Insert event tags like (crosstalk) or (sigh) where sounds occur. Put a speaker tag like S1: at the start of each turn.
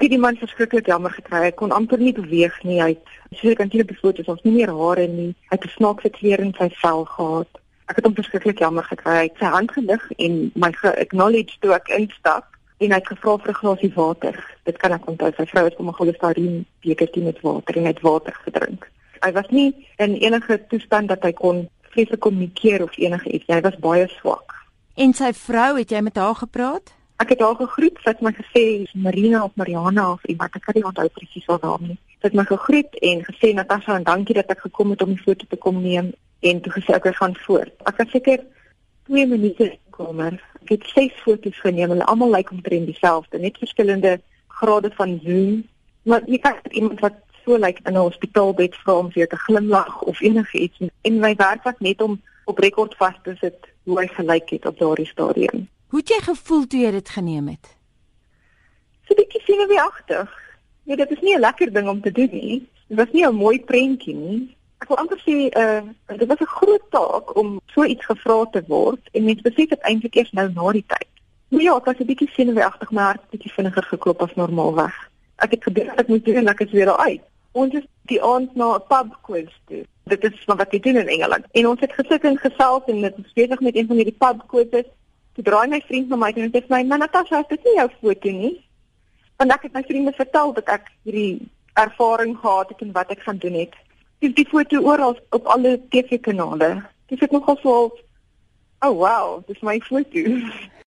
S1: Het die man verskriklik jammer gekry. Hy kon amper nie beweeg nie. Hy het soos ek aan die foto's ons nie meer hare nie. Hy het 'n snaakse kleur in sy vel gehad. Ek het hom verskriklik jammer gekry. Hy het sy hand gelig en my ge-acknowledge toe ek instap en hy het gevra vir 'n glasie water. Dit kan ek onthou. Sy vrou het hom 'n Holstein bekertjie met water en hy het water gedrink. Hy was nie in enige toestand dat hy kon vreeslik kommunikeer of enige iets. Hy was baie swak.
S2: En sy vrou, het jy met haar gepraat?
S1: Ek het haar gegroet, sy het my gesê Marina of Mariana of iemand, ek kan nie onthou presies haar naam nie. Sy het my gegroet en gesê Natasha en dankie dat ek gekom het om die foto te kom neem en toe gesê ek gaan voort. Ek het seker 2 minute gekomer. Ek het ses foto's geneem. Hulle almal lyk omtrent dieselfde, net verskillende grade van zoom. Maar jy kan iemand wat so lyk in 'n hospitaalbed vra om vir te glimlag of enigiets en my werk was net om op rekord vas te sit hoe hy gelyk het op daardie stadium.
S2: Hoe het jy gevoel toe jy dit geneem het?
S1: So 'n bietjie senuweeagtig. Nee, dit is nie 'n lekker ding om te doen nie. Dit was nie 'n mooi prentjie nie. Ek wil amper sê uh dit was 'n groot taak om so iets gevra te word en mens besef dit eintlik eers nou na die tyd. Maar ja, ek was 'n bietjie senuweeagtig, maar hart bietjie vinniger geklop as normaalweg. Ek het gedink ek moet doen en ek is weer uit. Ons is die aand na 'n pub quiz toe. Dit is wat ek doen in Engeland. En ons het gesit en gesels en dit besig met een van hierdie pub quizzes. Toe draai my vriend na my en sê vir my, "Natasha, dit is nie jou foto nie." Want ek het my vriende vertel dat ek hierdie ervaring gehad het en wat ek gaan doen het. Dis die foto oral op alle TV-kanale. Dis ek nogal so, "Oh wow, dis my foto." (laughs)